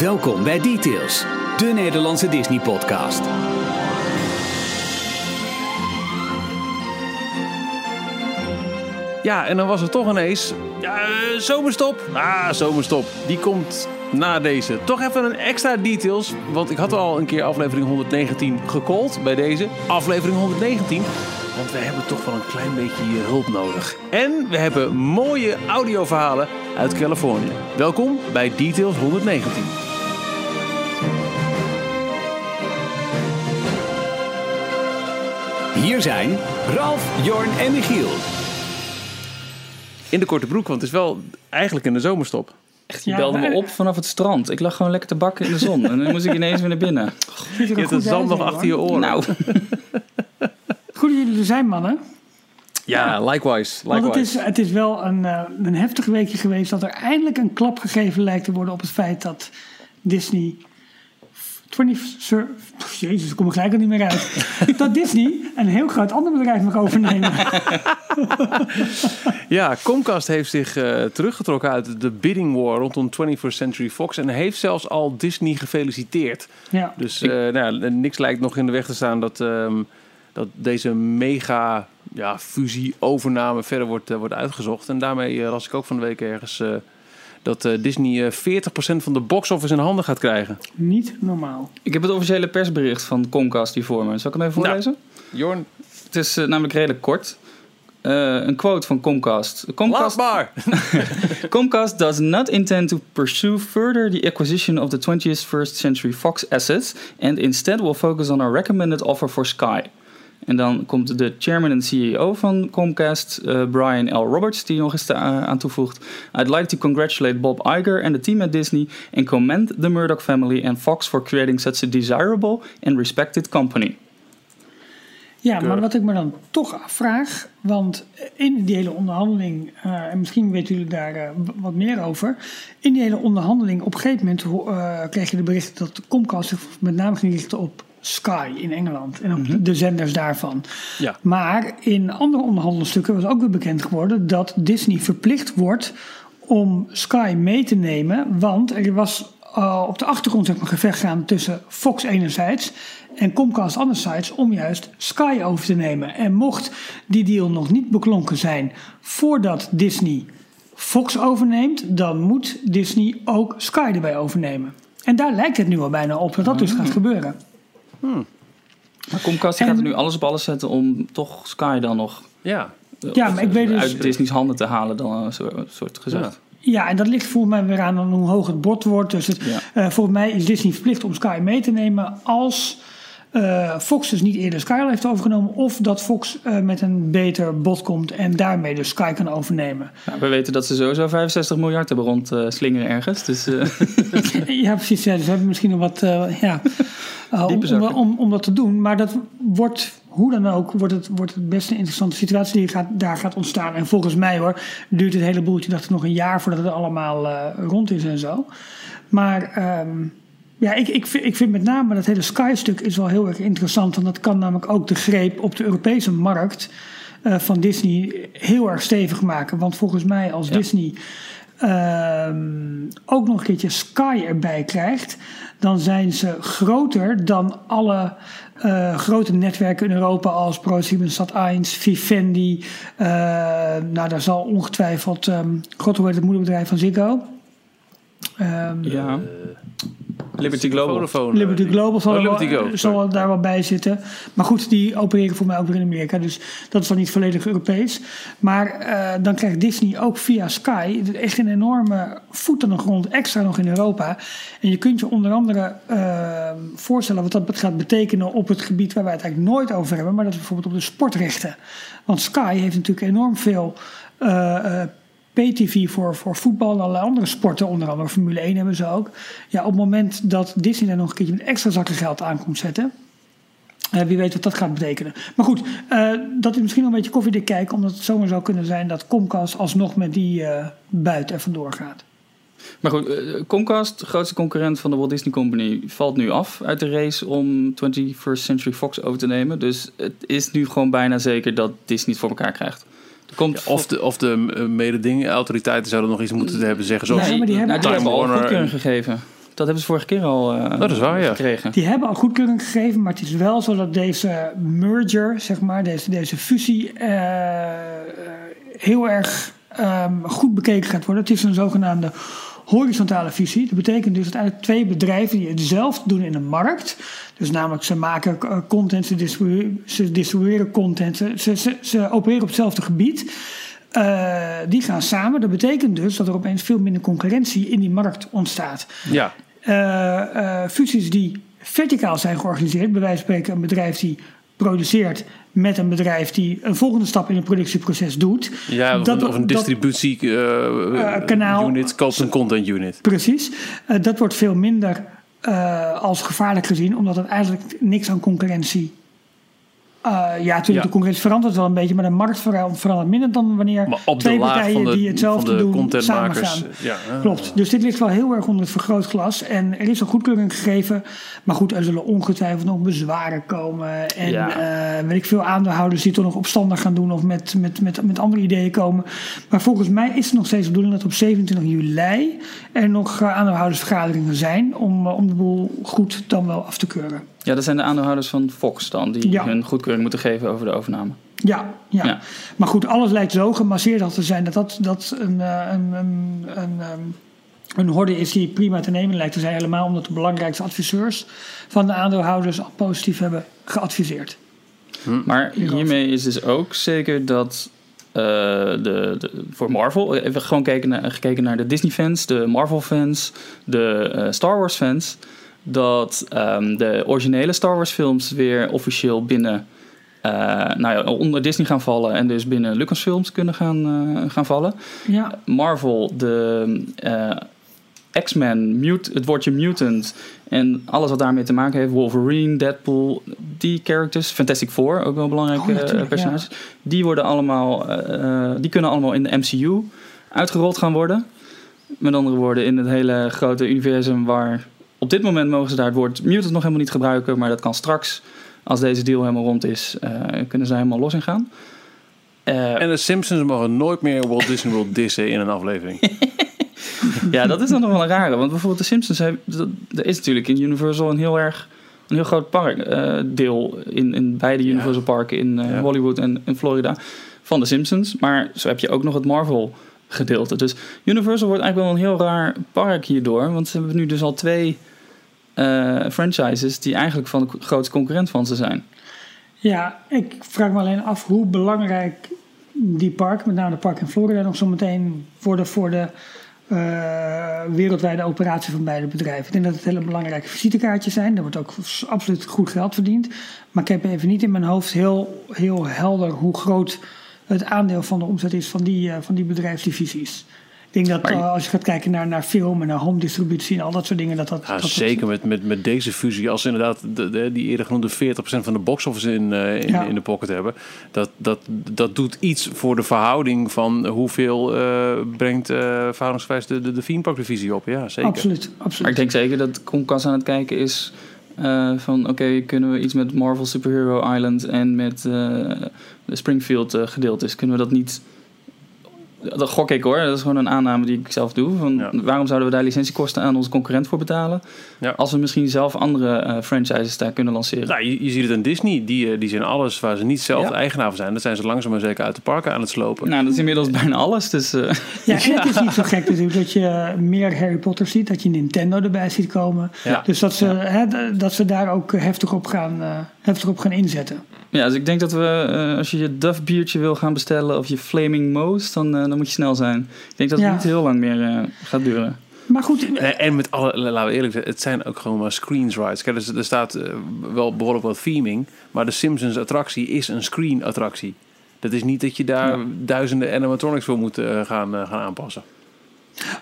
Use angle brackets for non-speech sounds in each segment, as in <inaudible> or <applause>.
Welkom bij Details, de Nederlandse Disney-podcast. Ja, en dan was er toch ineens. Ja, eh, zomerstop. Ah, zomerstop. Die komt na deze. Toch even een extra details. Want ik had al een keer aflevering 119 gecallt bij deze. Aflevering 119. Want we hebben toch wel een klein beetje je hulp nodig. En we hebben mooie audioverhalen uit Californië. Welkom bij Details 119. Hier zijn Ralf, Jorn en Michiel. In de korte broek, want het is wel eigenlijk in de zomerstop. Echt, je Ja, belde me op vanaf het strand. Ik lag gewoon lekker te bakken in de zon. En dan moest ik ineens weer naar binnen. Er Je hebt goed het zand nog achter je oren. Nou, <laughs> Goed dat jullie er zijn, mannen. ja, likewise. Want het likewise. is, het is wel een, eh, een heftig weekje geweest dat er eindelijk een klap gegeven lijkt te worden op het feit dat Disney. 20, sur- Jezus, ik kom er gelijk al niet meer uit. <laughs> dat Disney een heel groot ander bedrijf mag overnemen. <laughs> Ja, Comcast heeft zich eh, teruggetrokken uit de bidding war rondom 21st Century Fox. En heeft zelfs al Disney gefeliciteerd. ja. Dus eh, nou, niks lijkt nog in de weg te staan dat, ehm, dat deze mega ja, fusie, overname verder wordt, eh, wordt uitgezocht. En daarmee las ik ook van de week ergens dat eh, Disney eh 40% van de box office in handen gaat krijgen. Niet normaal. ik heb het officiële persbericht van Comcast hier voor me. Zal ik hem even Nou. voorlezen? Jorn, Het is eh, namelijk redelijk kort. Eh, een quote van Comcast. Comcast! <laughs> Comcast does not intend to pursue further the acquisition of the 21st Century Fox assets and instead will focus on our recommended offer for Sky. En dan komt de chairman en CEO van Comcast, eh, Brian L. Roberts, die nog eens eh, aan toevoegt. I'd like to congratulate Bob Iger and the team at Disney and commend the Murdoch family and Fox for creating such a desirable and respected company. Ja, maar Keurig. wat ik me dan toch afvraag, want in die hele onderhandeling, eh, en misschien weten jullie daar eh, wat meer over. In die hele onderhandeling, op een gegeven moment eh, kreeg je de bericht dat Comcast zich met name ging richten op Sky in Engeland en op de zenders daarvan. Ja. Maar in andere onderhandelstukken was ook weer bekend geworden dat Disney verplicht wordt om Sky mee te nemen. Want er was uh, op de achtergrond zeg maar, gevecht gaan tussen Fox enerzijds en Comcast anderzijds om juist Sky over te nemen. En mocht die deal nog niet beklonken zijn voordat Disney Fox overneemt, dan moet Disney ook Sky erbij overnemen. En daar lijkt het nu al bijna op dat dat dus gaat gebeuren. Maar Comcast En- gaat er nu alles op alles zetten om toch Sky dan nog Ja, eh, Ja, maar ik weet dus- uit Disney's handen te halen, dan een soort, een soort gezegd. Ja, en dat ligt volgens mij weer aan hoe hoog het bord wordt. Dus het, Ja. eh, volgens mij is Disney verplicht om Sky mee te nemen als eh, Fox dus niet eerder Sky al heeft overgenomen. Of dat Fox eh, met een beter bod komt en daarmee dus Sky kan overnemen. Nou, we weten dat ze sowieso 65 miljard hebben rond eh, slingeren ergens. Dus eh, <laughs> ja, precies. Ja, dus we hebben misschien nog wat eh, ja, eh, om, om, om, om dat te doen. Maar dat wordt, hoe dan ook, wordt het, wordt het best een interessante situatie die gaat, daar gaat ontstaan. En volgens mij hoor, duurt het hele boeltje dacht ik nog een jaar voordat het allemaal eh, rond is en zo. Maar ehm, ja, ik, ik, vind, ik vind met name dat hele Sky-stuk is wel heel erg interessant. Want dat kan namelijk ook de greep op de Europese markt eh, van Disney heel erg stevig maken. Want volgens mij als Disney ehm, ook nog een keertje Sky erbij krijgt, dan zijn ze groter dan alle eh, grote netwerken in Europa als ProSieben Sat1, Vivendi. eh, nou, daar zal ongetwijfeld, ehm God heet het moederbedrijf van Ziggo? Ehm, ja. Liberty Global. Vodafone, Liberty Global zal, Oh, wel- Liberty Go, zal sorry. daar wel bij zitten. Maar goed, die opereren voor mij ook weer in Amerika. Dus dat is dan niet volledig Europees. Maar eh, dan krijgt Disney ook via Sky echt een enorme voet aan de grond. Extra nog in Europa. En je kunt je onder andere eh, voorstellen wat dat gaat betekenen op het gebied waar wij het eigenlijk nooit over hebben. Maar dat is bijvoorbeeld op de sportrechten. Want Sky heeft natuurlijk enorm veel... eh, PTV voor, voor voetbal en allerlei andere sporten, onder andere Formule 1 hebben ze ook. Ja, op het moment dat Disney daar nog een keertje met extra zakken geld aan komt zetten, eh, wie weet wat dat gaat betekenen. Maar goed, eh, dat is misschien nog een beetje koffiedik kijken, omdat het zomaar zou kunnen zijn dat Comcast alsnog met die eh buit er vandoor gaat. Maar goed, Comcast, grootste concurrent van de Walt Disney Company, valt nu af uit de race om 21st Century Fox over te nemen. Dus het is nu gewoon bijna zeker dat Disney het voor elkaar krijgt. Komt Of de, of de eh, mededingautoriteiten zouden nog iets moeten hebben zeggen. Zoals Nee, maar die hebben- nou, die hebben al goedkeuring en- gegeven. Dat hebben ze vorige keer al eh, Dat is waar, ja. gekregen. Die hebben al goedkeuring gegeven, maar het is wel zo dat deze merger, zeg maar, deze, deze fusie, eh, eh, heel erg ehm, goed bekeken gaat worden. Het is een zogenaamde horizontale fusie. Dat betekent dus uiteindelijk twee bedrijven die hetzelfde doen in de markt. Dus namelijk ze maken eh, content, ze distribueren, ze distribueren content, ze, ze, opereren op hetzelfde gebied. Eh, die gaan samen. Dat betekent dus dat er opeens veel minder concurrentie in die markt ontstaat. Ja, eh, fusies die verticaal zijn georganiseerd, bij wijze van spreken een bedrijf die produceert met een bedrijf die een volgende stap in het productieproces doet. ja of, Dat- een, of een dat- distributie eh, Eh, kanaal. unit koopt een content unit. Precies. Eh, dat wordt veel minder eh, als gevaarlijk gezien, omdat het eigenlijk niks aan concurrentie. Eh, ja, natuurlijk, Ja. de concurrentie verandert wel een beetje, maar de markt vera- verandert minder dan wanneer twee partijen de, die hetzelfde de doen samengaan. Ja. Klopt. Dus dit ligt wel heel erg onder het vergrootglas. En er is al goedkeuring gegeven. Maar goed, er zullen ongetwijfeld nog bezwaren komen. En Ja. eh, weet ik veel aandeelhouders die toch nog opstandig gaan doen of met, met, met, met andere ideeën komen. Maar volgens mij is het nog steeds de bedoeling dat op 27 juli er nog eh, aandeelhoudersvergaderingen zijn. Om, om de boel goed dan wel af te keuren. Ja, dat zijn de aandeelhouders van Fox dan, die Ja. hun goedkeuring moeten geven over de overname. Ja, ja. Ja. maar goed, alles lijkt zo gemasseerd al te zijn dat dat, dat een, eh, een, een, een, ehm, een horde is die prima te nemen lijkt te zijn. Helemaal omdat de belangrijkste adviseurs van de aandeelhouders al positief hebben geadviseerd. Maar Hierover. hiermee is dus ook zeker dat eh, de, de, voor Marvel, even gewoon gekeken naar, gekeken naar de Disney-fans, de Marvel-fans, de eh, Star Wars-fans, dat ehm, de originele Star Wars-films weer officieel binnen, eh, nou ja, onder Disney gaan vallen en dus binnen Lucasfilms kunnen gaan, eh, gaan vallen. Ja, Marvel, de eh, X-Men, het woordje mutant en alles wat daarmee te maken heeft, Wolverine, Deadpool, die characters, Fantastic Four, ook wel belangrijke Oh, personages, die worden allemaal, die kunnen allemaal in de MCU uitgerold gaan worden. Met andere woorden, in het hele grote universum waar op dit moment mogen ze daar het woord mutant nog helemaal niet gebruiken, maar dat kan straks, als deze deal helemaal rond is, eh, kunnen ze helemaal los in gaan. Eh, En de Simpsons mogen nooit meer Walt Disney World dissen in een aflevering. <laughs> Ja, dat is dan nog wel een rare. Want bijvoorbeeld de Simpsons, dat- er is natuurlijk in Universal een heel erg een heel groot park, eh, deel in, in beide Ja. Universal parken in Ja. Hollywood en in Florida van de Simpsons. Maar zo heb je ook nog het Marvel gedeelte. Dus Universal wordt eigenlijk wel een heel raar park hierdoor. Want ze hebben nu dus al twee eh, franchises die eigenlijk van de grootste concurrent van ze zijn. ja, ik vraag me alleen af hoe belangrijk die park, met name de park in Florida, nog zometeen worden voor de eh, wereldwijde operatie van beide bedrijven. Ik denk dat het hele belangrijke visitekaartjes zijn. Daar wordt ook absoluut goed geld verdiend. Maar ik heb even niet in mijn hoofd heel, heel helder hoe groot het aandeel van de omzet is van die, eh, van die bedrijfsdivisies. Ik denk dat Maar- eh, als je gaat kijken naar, naar film en naar home distributie en al dat soort dingen, dat dat. Ja, dat dat- zeker met, met, met deze fusie. Als ze inderdaad de, de- die eerder genoemde 40% van de box-office in, eh, in, Ja. in de pocket hebben. Dat, dat, dat doet iets voor de verhouding van hoeveel eh, brengt eh verhoudingsgewijs de, de, de op. Ja, zeker. Absoluut, Maar absoluut. ik denk zeker dat Comcast aan het kijken is eh, van... oké, kunnen we iets met Marvel Superhero Island en met eh, Springfield eh, gedeeltes... kunnen we dat niet... Dat gok ik hoor, dat is gewoon een aanname die ik zelf doe. Van Ja. Waarom zouden we daar licentiekosten aan onze concurrent voor betalen... Ja. als we misschien zelf andere eh, franchises daar kunnen lanceren? Nou, je, je ziet het aan Disney. Die, eh, die zijn alles waar ze niet zelf Ja. eigenaar van zijn. Dat zijn ze langzaam maar zeker uit de parken aan het slopen. Nou, dat is inmiddels bijna alles, dus... eh, Ja, en het <laughs> is niet zo gek natuurlijk dat je meer Harry Potter ziet, dat je Nintendo erbij ziet komen. Ja. Dus dat ze, hè, dat ze daar ook heftig op gaan, eh, heftig op gaan inzetten. Ja, dus ik denk dat we, eh, als je je Duff biertje wil gaan bestellen of je Flaming Moose, dan, eh, dan moet je snel zijn. Ik denk dat het Ja. niet heel lang meer eh, gaat duren. Maar goed, En, en met alle, laten we eerlijk zijn, het zijn ook gewoon maar screens rides. Kijk, dus er staat wel behoorlijk wat theming, maar de Simpsons attractie is een screen attractie. Dat is niet dat je daar Ja. duizenden animatronics voor moet gaan, gaan aanpassen.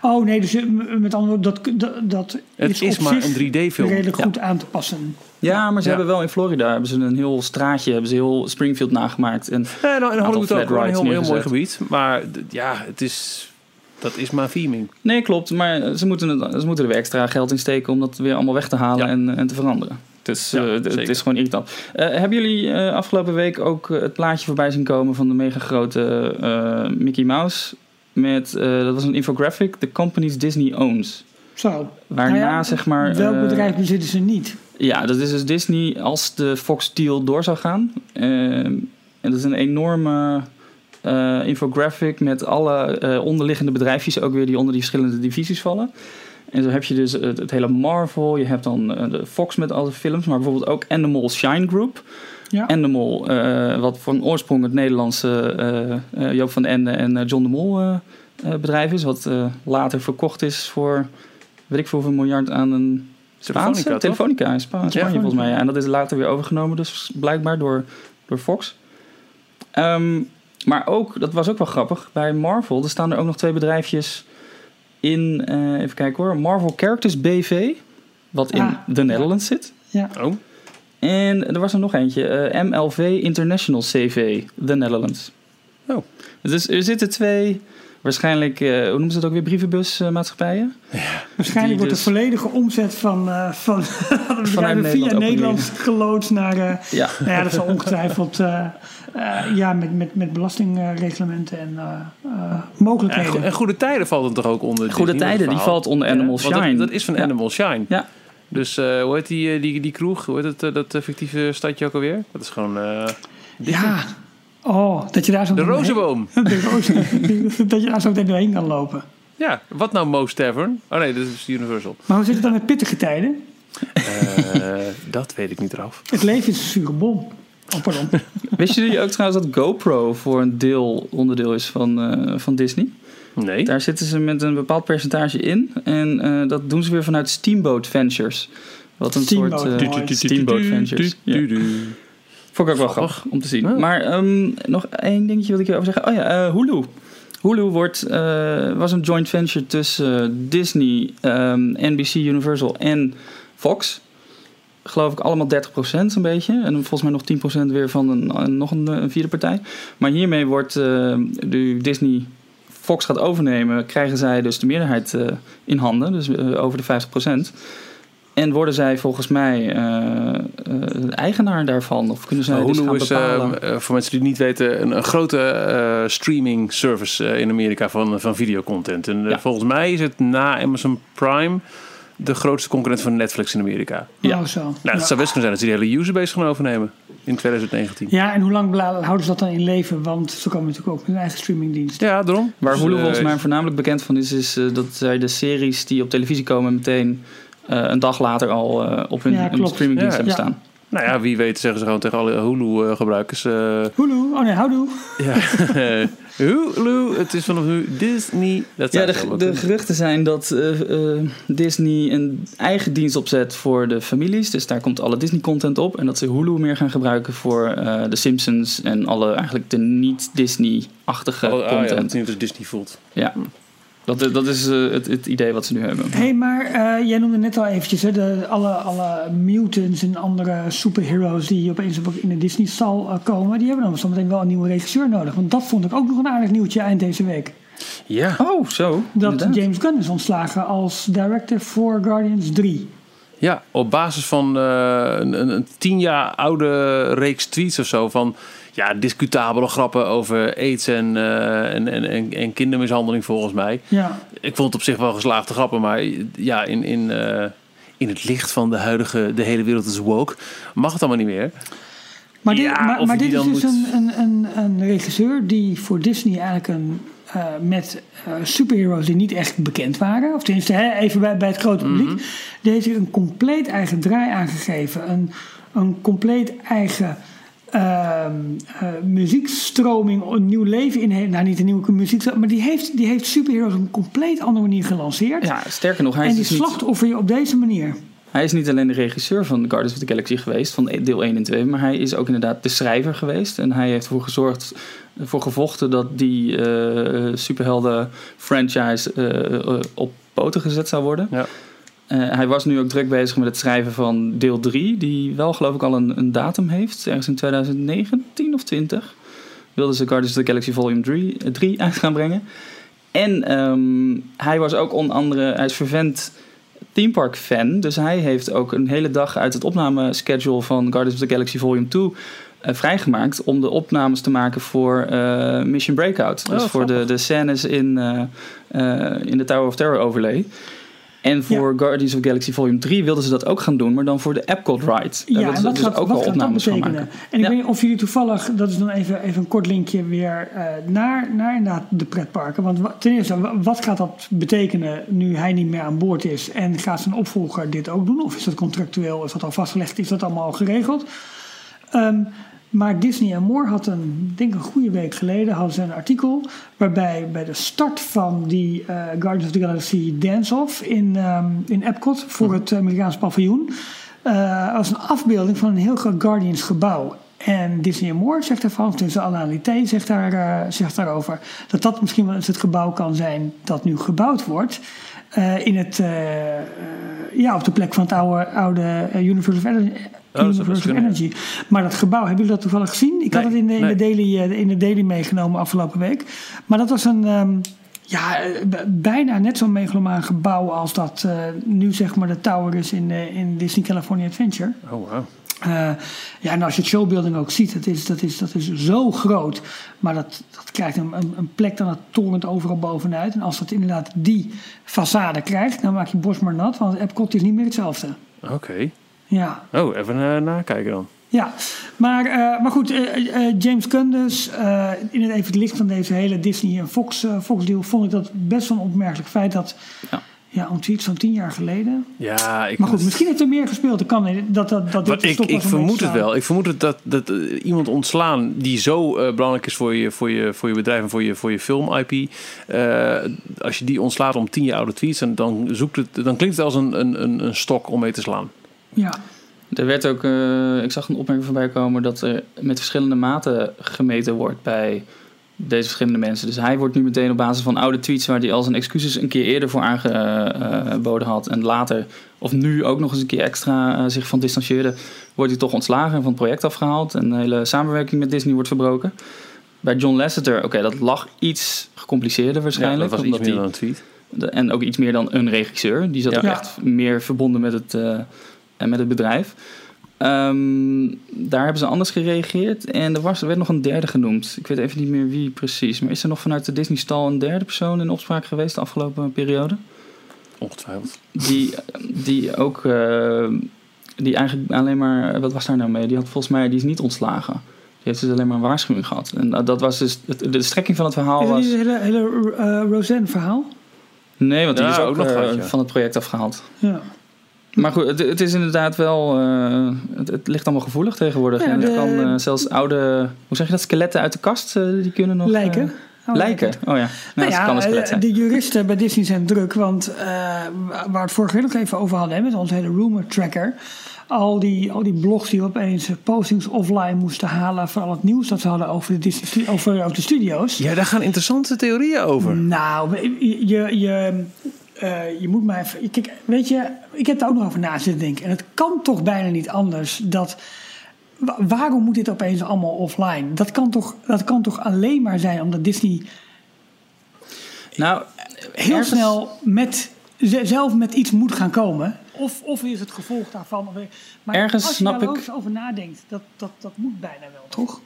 oh nee, dus met andere woorden, dat, dat, dat Het is, is op maar zich een 3D-film. redelijk Ja. goed aan te passen. Ja, maar ze Ja. hebben wel in Florida hebben ze een heel straatje, hebben ze heel Springfield nagemaakt. En Ja, nou, in Hollywood ook een heel, heel mooi gebied. Maar ja, het is, dat is maar theming. nee, klopt, maar ze moeten, het, ze moeten er weer extra geld in steken om dat weer allemaal weg te halen Ja. en, en te veranderen. Dus Ja, eh, het zeker. is gewoon irritant. Eh, hebben jullie eh, afgelopen week ook eh, het plaatje voorbij zien komen van de mega grote eh, Mickey Mouse? Met, eh, dat was een infographic, The Companies Disney Owns. Zo. Waarna, Nou ja, zeg maar... Welk eh, bedrijf bezitten ze niet? Ja, dat is dus Disney als de Fox deal door zou gaan. Ehm, en dat is een enorme eh, infographic met alle eh, onderliggende bedrijfjes ook weer die onder die verschillende divisies vallen. En zo heb je dus het, het hele Marvel, je hebt dan eh, de Fox met alle films, maar bijvoorbeeld ook Animal Shine Group. Ja. Animal, wat van oorsprong het Nederlandse Joop van Ende en John de Mol bedrijf is, wat later verkocht is voor weet ik veel hoeveel miljard aan een Spaanse Telefonica? Telefonica in Spa- Spanje Ja. volgens mij. Ja. En dat is later weer overgenomen, dus blijkbaar door, door Fox. Ehm, maar ook, dat was ook wel grappig, bij Marvel, er staan er ook nog twee bedrijfjes in, eh, even kijken hoor, Marvel Characters BV, wat in Ah, de Netherlands zit. Ja. Oh, En er was er nog eentje, eh, MLV International CV, The Netherlands. Oh. Dus er zitten twee, waarschijnlijk, eh, hoe noemen ze dat ook weer, brievenbusmaatschappijen? Waarschijnlijk Die wordt dus- de volledige omzet van, eh van Nederland via Nederland geloodst naar... eh, Ja. <laughs> nou ja, dat zal ongetwijfeld eh, eh, ja, met, met, met belastingreglementen en eh, eh, en, mogelijkheden. go- en Goede Tijden valt het toch ook onder Goede Disney, Tijden, die valt onder Animal Shine. Dat, is van Ja. Animal Shine. Ja. Dus eh, hoe heet die, die, die kroeg? Hoe heet het, dat fictieve stadje ook alweer? Dat is gewoon eh, ja, oh, dat je daar zo de meteen- Rozenboom. <laughs> De rozen. <laughs> dat je daar zo meteen doorheen kan lopen. Ja, wat nou Mo's Tavern? Oh nee, dat is Universal. Maar hoe zit het dan met pittige tijden? Eh, dat weet ik niet eraf. Het leven is een zure bom. Oh, pardon. <laughs> Wisten jullie ook trouwens dat GoPro voor een deel onderdeel is van, eh, van Disney? Nee. Daar zitten ze met een bepaald percentage in. En eh, dat doen ze weer vanuit Steamboat Ventures. Wat een Steamboat, soort. Steamboat Ventures. Ja. Vond ik ook wel grappig om te zien. Ja. Maar ehm, nog één dingetje wil ik hierover zeggen. Oh ja, eh, Hulu. Hulu wordt, eh, was een joint venture tussen eh, Disney, ehm, NBC Universal en Fox. Geloof ik allemaal 30% zo'n beetje. En volgens mij nog 10% weer van een, een- nog een, een vierde partij. Maar hiermee wordt eh, nu Disney Fox gaat overnemen, krijgen zij dus de meerderheid in handen. Dus over de 50%. En worden zij volgens mij eh, eh, eigenaar daarvan? Of kunnen zij Nou, dus Hulu gaan is, bepalen? eh, voor mensen die het niet weten, een, een grote eh, streaming service eh, in Amerika van, van videocontent. En Ja. volgens mij is het na Amazon Prime de grootste concurrent van Netflix in Amerika. Ja. Oh, zo. Nou, ja. het zou best kunnen zijn dat ze die hele userbase gaan overnemen in 2019. Ja, en hoe lang houden ze dat dan in leven? Want ze komen natuurlijk ook met hun eigen streamingdienst. Ja, daarom. Waar Dus, Hulu volgens mij voornamelijk bekend van is, is eh, dat zij de series die op televisie komen meteen een dag later al eh, op hun, Ja, hun streamingdienst Ja, hebben ja. staan. Nou ja, wie weet zeggen ze gewoon tegen alle Hulu-gebruikers. eh Hulu, oh nee, houdoe. ja. <laughs> Hulu, het is vanaf nu Disney. Dat Ja, de, de geruchten zijn dat eh, eh, Disney een eigen dienst opzet voor de families. Dus daar komt alle Disney-content op. En dat ze Hulu meer gaan gebruiken voor eh The Simpsons en alle eigenlijk de niet-Disney-achtige Oh, ah, ja, content. dat niet als Disney voelt. Ja, dat, dat is eh, het, het idee wat ze nu hebben. Hé, hey, maar eh, jij noemde net al eventjes hè, de, alle, alle mutants en andere superheroes die opeens op- in de Disney zal eh, komen. Die hebben dan zometeen wel een nieuwe regisseur nodig. Want dat vond ik ook nog een aardig nieuwtje eind deze week. Ja. Oh, zo. Dat inderdaad. James Gunn is ontslagen als director voor Guardians 3. Ja, op basis van eh, een, een, een tien jaar oude reeks tweets of zo van ja, discutabele grappen over aids en, eh, en, en, en, en kindermishandeling volgens mij. Ja, Ik vond het op zich wel geslaagde grappen, maar ja, in, in, eh, in het licht van de huidige, de hele wereld is woke, mag het allemaal niet meer. maar dit, Ja, maar, dit is dus moet- een, een, een, een regisseur die voor Disney eigenlijk een, eh, met superheroes die niet echt bekend waren, of tenminste hè, even bij, bij het grote publiek, Mhm. die heeft hij een compleet eigen draai aangegeven. Een, een compleet eigen ehm, eh, muziekstroming, een nieuw leven in. heeft. Nou, niet een nieuwe muziek, maar die heeft, die heeft superheroes op een compleet andere manier gelanceerd. Ja, sterker nog, hij en is, die dus niet, slachtoffer je op deze manier. hij is niet alleen de regisseur van Guardians of the Galaxy geweest, van deel 1 en 2, maar hij is ook inderdaad de schrijver geweest. En hij heeft ervoor gezorgd, ervoor gevochten dat die eh, superhelden franchise eh, op poten gezet zou worden. Ja. Eh, hij was nu ook druk bezig met het schrijven van deel 3, die wel geloof ik al een, een datum heeft, ergens in 2019 of 20. Wilden ze Guardians of the Galaxy Volume 3, eh, 3 <laughs> uit gaan brengen. En ehm, hij was ook onder andere, hij is vervent theme park fan, dus hij heeft ook een hele dag uit het opnameschedule van Guardians of the Galaxy Volume 2 eh, vrijgemaakt om de opnames te maken voor eh, Mission Breakout. Dus Oh, voor de, de scènes in, eh, eh, in de Tower of Terror overlay. En voor Guardians of Galaxy Volume 3 wilden ze dat ook gaan doen, maar dan voor de Epcot ride. Ja, en wat dus gaat, ook wat gaat dat opnames betekenen? maken. En ik Ja. weet niet of jullie toevallig, dat is dan even, even een kort linkje weer eh, naar, naar inderdaad de pretparken. Want wa- ten eerste, wa- wat gaat dat betekenen nu hij niet meer aan boord is? En gaat zijn opvolger dit ook doen? Of is dat contractueel? Is dat al vastgelegd? Is dat allemaal al geregeld? Ehm, maar Disney en Moore had een, denk een goede week geleden, hadden ze een artikel waarbij bij de start van die eh, Guardians of the Galaxy Dance-Off in, ehm, in Epcot voor het Amerikaanse paviljoen, eh was een afbeelding van een heel groot Guardians gebouw. En Disney en Moore zegt daarvan, tussen Alain Lité zegt, daar, eh, zegt daarover, dat dat misschien wel eens het gebouw kan zijn dat nu gebouwd wordt. Eh, in het, eh, eh, ja, op de plek van het oude, oude Universe of Energy. Maar dat gebouw, hebben jullie dat toevallig gezien? Ik had het in de, in, nee. de daily, in de daily meegenomen afgelopen week. Maar dat was een, ehm, ja, bijna net zo'n megalomaan gebouw als dat nu zeg maar de tower is in, in Disney California Adventure. Oh, wow. Eh, ja, en als je het showbuilding ook ziet, dat is, dat is, dat is zo groot. Maar dat, dat krijgt een, een, een plek dan het torent overal bovenuit. En als dat inderdaad die façade krijgt, dan maak je borst maar nat. Want Epcot is niet meer hetzelfde. Oké. Ja, Oh, even eh, nakijken dan. ja. Maar, eh, maar goed, eh, eh, James Gunn dus. eh, in het even het licht van deze hele Disney en Fox, eh, Fox deal vond ik dat best wel een opmerkelijk feit dat... Ja. Ja, om iets van tien jaar geleden. Ja, ik Maar goed, misschien heeft er meer gespeeld. Dat kan niet. Dat, dat, dat dit ik, ik vermoed het wel. Ik vermoed het dat, dat eh, iemand ontslaan die zo eh, belangrijk is voor je, voor, je, voor je bedrijf en voor je, voor je film-IP. eh, als je die ontslaat om tien jaar oude tweets, dan, dan, zoekt het, dan klinkt het als een, een, een, een stok om mee te slaan. Ja, Er werd ook, eh, ik zag een opmerking voorbij komen dat er met verschillende maten gemeten wordt bij deze verschillende mensen. Dus hij wordt nu meteen op basis van oude tweets waar hij al zijn excuses een keer eerder voor aangeboden had en later, of nu ook nog eens een keer extra eh, zich van distancieerde, wordt hij toch ontslagen en van het project afgehaald en de hele samenwerking met Disney wordt verbroken. Bij John Lasseter, oké, dat lag iets gecompliceerder Ja, waarschijnlijk. dat was iets meer dan een tweet. de- en ook iets meer dan een regisseur. Die zat Ja. ook Ja. echt meer verbonden met het, eh, en met het bedrijf. Ehm, daar hebben ze anders gereageerd. En er, was, er werd nog een derde genoemd. Ik weet even niet meer wie precies. Maar is er nog vanuit de Disney-stal een derde persoon in opspraak geweest de afgelopen periode? Ongetwijfeld. Die, die ook... eh, die eigenlijk alleen maar... Wat was daar nou mee? Die had volgens mij... Die is niet ontslagen. Die heeft dus alleen maar een waarschuwing gehad. En dat- dat was dus... het- de strekking van het verhaal is was... niet het hele, hele eh, Roseanne-verhaal? Nee, want die Ja, is ook, ook nog eh, van het project afgehaald. Ja. Maar goed, het, het is inderdaad wel. eh, het, het ligt allemaal gevoelig tegenwoordig. Ja, en het de- kan eh, zelfs oude. Hoe zeg je dat? Skeletten uit de kast, eh, die kunnen nog. Lijken. Oh, lijken. Oh ja. Nou, Nou dat ja, kan een zijn. de juristen bij Disney zijn druk, want eh, waar we het vorige week nog even over hadden, hè, met onze hele rumor tracker. Al die, al die blogs die opeens postings offline moesten halen voor al het nieuws dat ze hadden over de, Disney, over, over de studio's. Ja, daar gaan interessante theorieën over. Nou, je, je, je, eh, je moet maar even. Kijk, weet je, ik heb daar ook nog over na zitten denken. En het kan toch bijna niet anders dat. wa- Waarom moet dit opeens allemaal offline? Dat kan toch, dat kan toch alleen maar zijn omdat Disney Nou, heel ergens- snel met, ze- zelf met iets moet gaan komen. Of, of is het gevolg daarvan. of- Maar Ergens als je snap daar ik- over nadenkt, dat, dat, dat moet bijna wel, toch?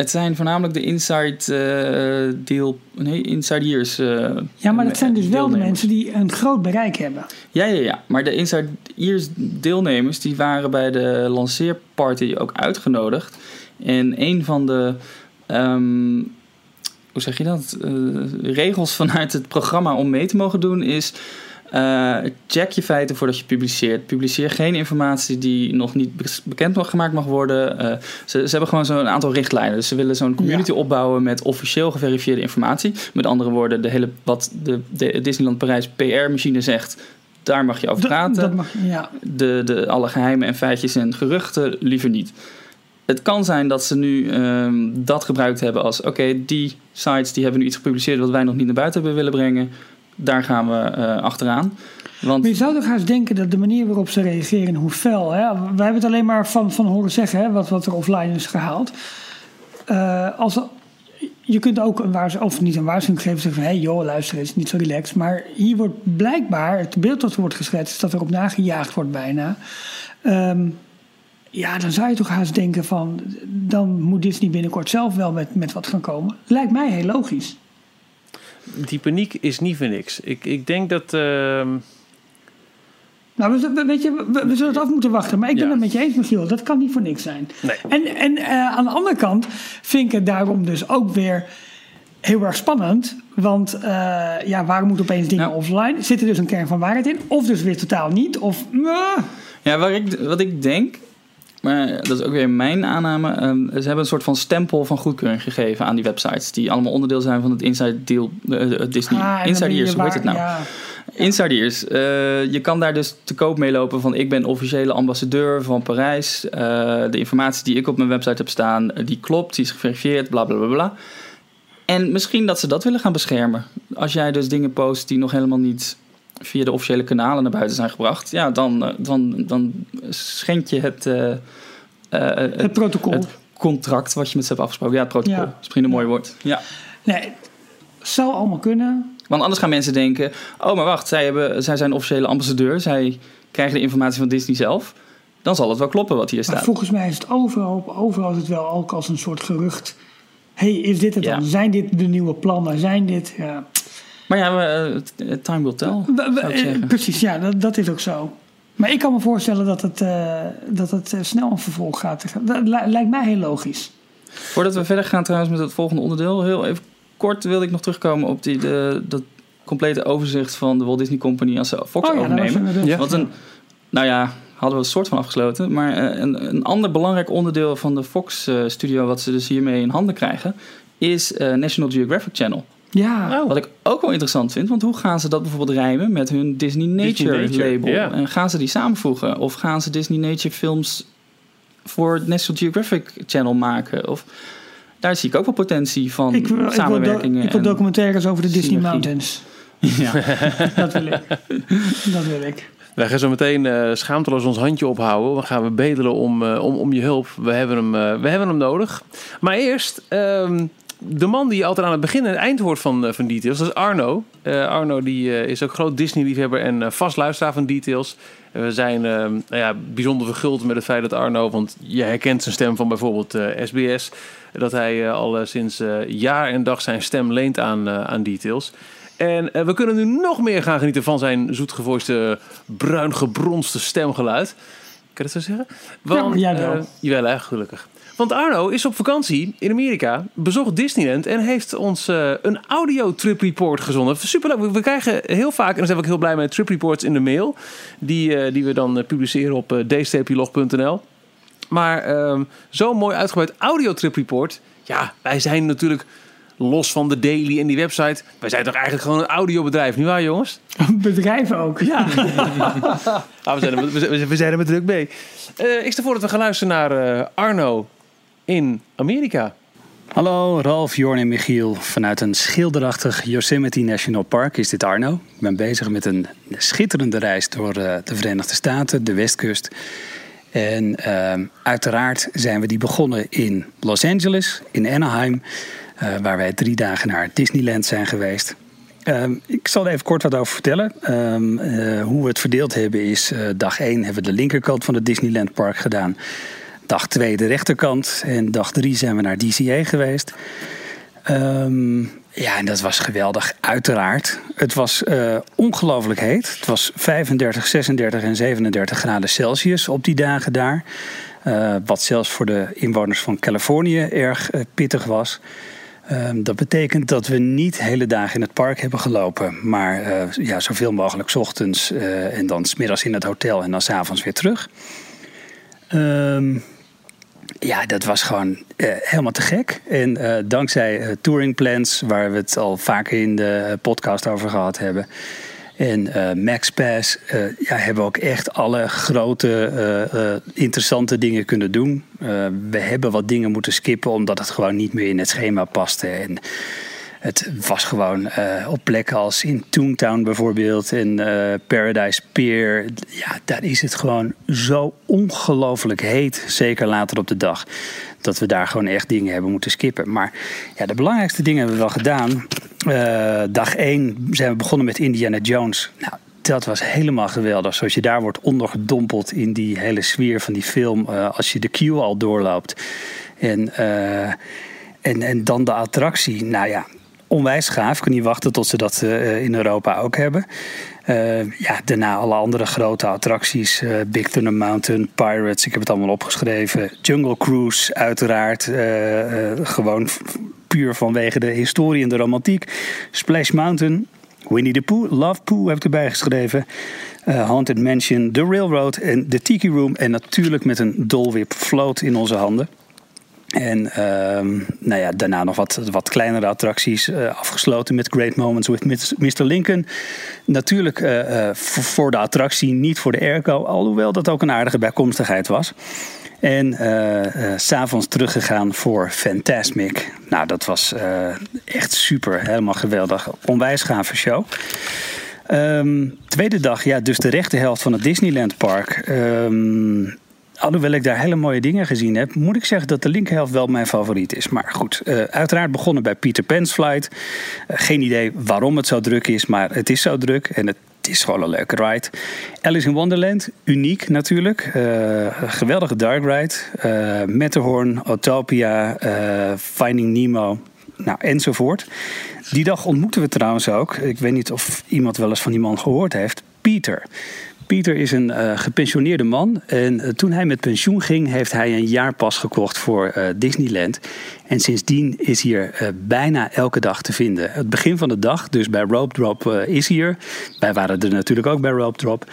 Het zijn voornamelijk de inside eh, deal. Nee, inside years. eh, Ja, maar dat zijn dus wel de mensen die een groot bereik hebben. Ja, ja, ja. Maar de Inside Ears deelnemers die waren bij de lanceerparty ook uitgenodigd. En een van de, ehm, hoe zeg je dat, Eh, regels vanuit het programma om mee te mogen doen is... eh, check je feiten voordat je publiceert. Publiceer geen informatie die nog niet be- bekend mag gemaakt mag worden. Eh, ze, ze hebben gewoon zo'n aantal richtlijnen. Dus ze willen zo'n community Ja. opbouwen met officieel geverifieerde informatie. Met andere woorden, de hele, wat de, de Disneyland Parijs PR-machine zegt, daar mag je over praten. Dat mag, ja. De, de, alle geheimen en feitjes en geruchten liever niet. Het kan zijn dat ze nu ehm, dat gebruikt hebben als... oké, die sites die hebben nu iets gepubliceerd... wat wij nog niet naar buiten hebben willen brengen. Daar gaan we eh, achteraan. Want Maar je zou toch haast denken dat de manier waarop ze reageren en hoe fel. Hè? Hebben het alleen maar van, van horen zeggen hè, wat, wat er offline is gehaald. Eh, als, je kunt ook een waarschuwing, of niet een waarschuwing geven, zeggen van hé hey, joh, luister eens, niet zo relaxed. Maar hier wordt blijkbaar, het beeld dat er wordt geschetst, is dat er op nagejaagd wordt bijna. Ehm, ja, dan zou je toch haast denken van, dan moet Disney binnenkort zelf wel met, met wat gaan komen. Lijkt mij heel logisch. Die paniek is niet voor niks. Ik, ik denk dat. ehm, Nou, we, we- weet je, we, we zullen het af moeten wachten. Maar ik ben Ja. het met je eens, Michiel. Dat kan niet voor niks zijn. Nee. En, en eh, aan de andere kant vind ik het daarom dus ook weer heel erg spannend. Want eh, ja, waarom moeten opeens dingen offline? Zit er dus een kern van waarheid in? Of dus weer totaal niet? Of... eh, Ja, waar ik, wat ik denk, maar dat is ook weer mijn aanname. ehm, ze hebben een soort van stempel van goedkeuring gegeven aan die websites. Die allemaal onderdeel zijn van het Inside Deal, eh, Disney. ah, Inside Ears, hoe heet het nou? Ja. Inside Ears. eh, je kan daar dus te koop mee lopen van ik ben officiële ambassadeur van Parijs. De informatie die ik op mijn website heb staan, die klopt, die is geverifieerd, bla bla bla bla. En misschien dat ze dat willen gaan beschermen. Als jij dus dingen post die nog helemaal niet via de officiële kanalen naar buiten zijn gebracht, ja, dan, eh, dan, dan schend je het, eh, eh, Het protocol. het contract wat je met ze hebt afgesproken. Ja, het protocol. Ja. Dat is misschien een mooi woord. Ja. Nee, zou allemaal kunnen. Want anders gaan mensen denken: oh, maar wacht, zij, hebben, zij zijn officiële ambassadeur. Zij krijgen de informatie van Disney zelf. Dan zal het wel kloppen wat hier Maar staat. volgens mij is het overal, overal is het wel ook als een soort gerucht. hey, is dit het Ja. dan? Zijn dit de nieuwe plannen? Zijn dit... Ja. Maar ja, we, eh, time will tell. We- we- zou ik eh, zeggen. precies, ja, dat, dat is ook zo. Maar ik kan me voorstellen dat het, eh, dat het snel een vervolg gaat. Dat li- lijkt mij heel logisch. Voordat we verder gaan trouwens met het volgende onderdeel, heel even kort wilde ik nog terugkomen op die, de, dat complete overzicht van de Walt Disney Company als ze Fox Oh ja, overnemen. Ja. Want een, nou ja, hadden we een soort van afgesloten. Maar eh, een, een ander belangrijk onderdeel van de Fox-studio, wat ze dus hiermee in handen krijgen, is eh, National Geographic Channel. Ja, Oh. Wat ik ook wel interessant vind, want hoe gaan ze dat bijvoorbeeld rijmen met hun Disney Nature, Disney Nature, label? ja. En gaan ze die samenvoegen? Of gaan ze Disney Nature films voor het National Geographic Channel maken? Of daar zie ik ook wel potentie van ik, wil- ik, wil, do- samenwerkingen. ik wil en- documentaires over de Disney synergie. Mountains. ja. <laughs> Dat wil ik. dat wil ik. Wij gaan zo meteen eh, schaamteloos ons handje ophouden. Dan gaan we bedelen om, eh, om, om je hulp. We hebben, hem, eh, we hebben hem nodig. Maar eerst, ehm, de man die je altijd aan het begin en het eind hoort van, eh, van Details, dat is Arno. Eh, Arno die, eh, is ook groot Disney-liefhebber en eh, vast luisteraar van Details. We zijn nou ja, bijzonder verguld met het feit dat Arno, want je herkent zijn stem van bijvoorbeeld SBS, dat hij al sinds jaar en dag zijn stem leent aan, aan Details. En we kunnen nu nog meer gaan genieten van zijn zoetgevoiste, bruin gebronste stemgeluid. Kan je dat zo zeggen? Want, Ja, jawel. jawel, hè, gelukkig. Want Arno is op vakantie in Amerika, bezocht Disneyland en heeft ons eh, een audio trip report gezonden. Superleuk. We- We krijgen heel vaak, en daar zijn we ook heel blij mee, trip reports in de mail. Die, eh, die we dan eh, publiceren op uh, dstplog.nl. Maar ehm, zo'n mooi uitgebreid audio trip report. Ja, wij zijn natuurlijk los van de daily en die website. Wij zijn toch eigenlijk gewoon een audiobedrijf, niet waar jongens? Bedrijven ook. Ja. <laughs> Ah, we, zijn er, we, zijn- we zijn er met druk mee. Eh, ik stel voor dat we gaan luisteren naar eh, Arno in Amerika. Hallo, Ralf, Jorn en Michiel. Vanuit een schilderachtig Yosemite National Park is dit Arno. Ik ben bezig met een schitterende reis door eh, de Verenigde Staten, de Westkust. En ehm, uiteraard zijn we die begonnen in Los Angeles, in Anaheim, eh, waar wij drie dagen naar Disneyland zijn geweest. Ehm, ik zal er even kort wat over vertellen. Ehm, eh, hoe we het verdeeld hebben is, eh, dag 1 hebben we de linkerkant van het Disneyland Park gedaan. Dag 2 de rechterkant. En dag 3 zijn we naar DCA geweest. Ehm, ja, en dat was geweldig, uiteraard. Het was eh, ongelooflijk heet. Het was 35, 36 en 37 graden Celsius op die dagen daar. Eh, wat zelfs voor de inwoners van Californië erg eh, pittig was. Ehm, dat betekent dat we niet hele dagen in het park hebben gelopen. Maar ja, zoveel mogelijk ochtends en dan smiddags in het hotel en dan s'avonds weer terug. Ehm, ja, dat was gewoon eh, helemaal te gek. En eh, dankzij eh, Touring Plans, waar we het al vaker in de podcast over gehad hebben. En MaxPass ja, hebben we ook echt alle grote, interessante dingen kunnen doen. We hebben wat dingen moeten skippen omdat het gewoon niet meer in het schema paste. En het was gewoon eh, op plekken als in Toontown bijvoorbeeld en eh, Paradise Pier. Ja, daar is het gewoon zo ongelooflijk heet, zeker later op de dag. Dat we daar gewoon echt dingen hebben moeten skippen. Maar ja, de belangrijkste dingen hebben we wel gedaan. Eh, dag 1 zijn we begonnen met Indiana Jones. Nou, dat was helemaal geweldig. Zoals je daar wordt ondergedompeld in die hele sfeer van die film. als je de queue al doorloopt. En, en, en dan de attractie. Nou ja, onwijs gaaf. Ik kan niet wachten tot ze dat eh, in Europa ook hebben. Eh, ja, daarna alle andere grote attracties. eh, Big Thunder Mountain, Pirates, ik heb het allemaal opgeschreven. Jungle Cruise, uiteraard. gewoon puur vanwege de historie en de romantiek. Splash Mountain, Winnie the Pooh, Love Pooh heb ik erbij geschreven. Haunted Mansion, The Railroad en The Tiki Room. En natuurlijk met een Dole Whip float in onze handen. En ehm, nou ja, daarna nog wat, wat kleinere attracties. eh, afgesloten met Great Moments with Mr. Lincoln. Natuurlijk eh, eh, voor, de attractie, niet voor de airco. Alhoewel dat ook een aardige bijkomstigheid was. En s'avonds teruggegaan voor Fantasmic. Nou, dat was echt super. Helemaal geweldig. Onwijs gave show. Ehm, tweede dag, ja, dus de rechte helft van het Disneyland Park. Ehm, alhoewel ik daar hele mooie dingen gezien heb, moet ik zeggen dat de linkerhelft wel mijn favoriet is. Maar goed, eh, uiteraard begonnen bij Peter Pan's Flight. Eh, geen idee waarom het zo druk is, maar het is zo druk en het is gewoon een leuke ride. Alice in Wonderland, uniek natuurlijk. Eh, geweldige dark ride. Eh Matterhorn, Autopia, Finding Nemo, nou, enzovoort. Die dag ontmoeten we trouwens ook, ik weet niet of iemand wel eens van die man gehoord heeft, Pieter. Pieter is een eh, gepensioneerde man. En eh, toen hij met pensioen ging, heeft hij een jaarpas gekocht voor eh, Disneyland. En sindsdien is hier bijna elke dag te vinden. Het begin van de dag, dus bij Rope Drop, is hier. Wij waren er natuurlijk ook bij Rope Drop.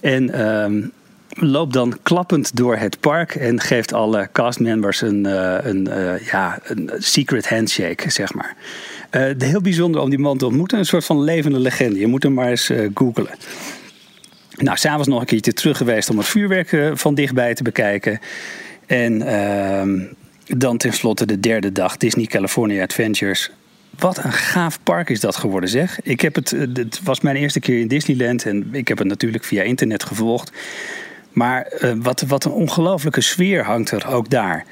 En ehm, loopt dan klappend door het park en geeft alle castmembers een, een, ja, een secret handshake, zeg maar. Eh, heel bijzonder om die man te ontmoeten. Een soort van levende legende. Je moet hem maar eens googlen. Nou, s'avonds nog een keertje terug geweest om het vuurwerk eh, van dichtbij te bekijken. En ehm, dan tenslotte de derde dag Disney California Adventures. Wat een gaaf park is dat geworden, zeg. Ik heb het, eh, het was mijn eerste keer in Disneyland en ik heb het natuurlijk via internet gevolgd. Maar eh, wat, wat een ongelofelijke sfeer hangt er ook daar.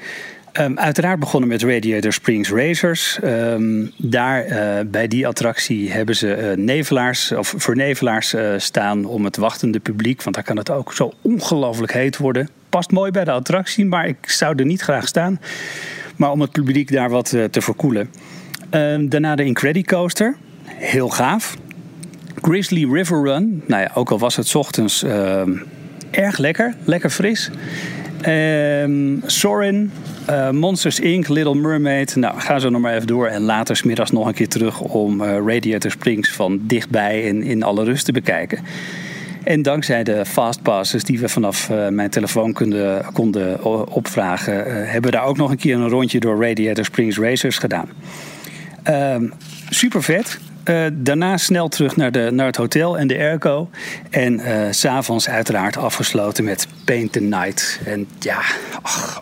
Ehm, uiteraard begonnen met Radiator Springs Racers. Ehm, daar eh, bij die attractie hebben ze eh, nevelaars of vernevelaars eh, staan om het wachtende publiek. Want daar kan het ook zo ongelooflijk heet worden. Past mooi bij de attractie, maar ik zou er niet graag staan. Maar om het publiek daar wat te verkoelen. Ehm, daarna de Incredicoaster. Heel gaaf. Grizzly River Run. Nou ja, ook al was het ochtends erg lekker. Lekker fris. Ehm Sorin, eh, Monsters Inc., Little Mermaid. Nou, ga zo nog maar even door. En later smiddags nog een keer terug om eh, Radiator Springs van dichtbij en in alle rust te bekijken. En dankzij de fastpasses die we vanaf eh, mijn telefoon konden, konden opvragen, hebben we daar ook nog een keer een rondje door Radiator Springs Racers gedaan. Ehm super vet. Eh, daarna snel terug naar, de, naar het hotel en de airco. En eh, s s'avonds uiteraard afgesloten met Paint the Night. En ja,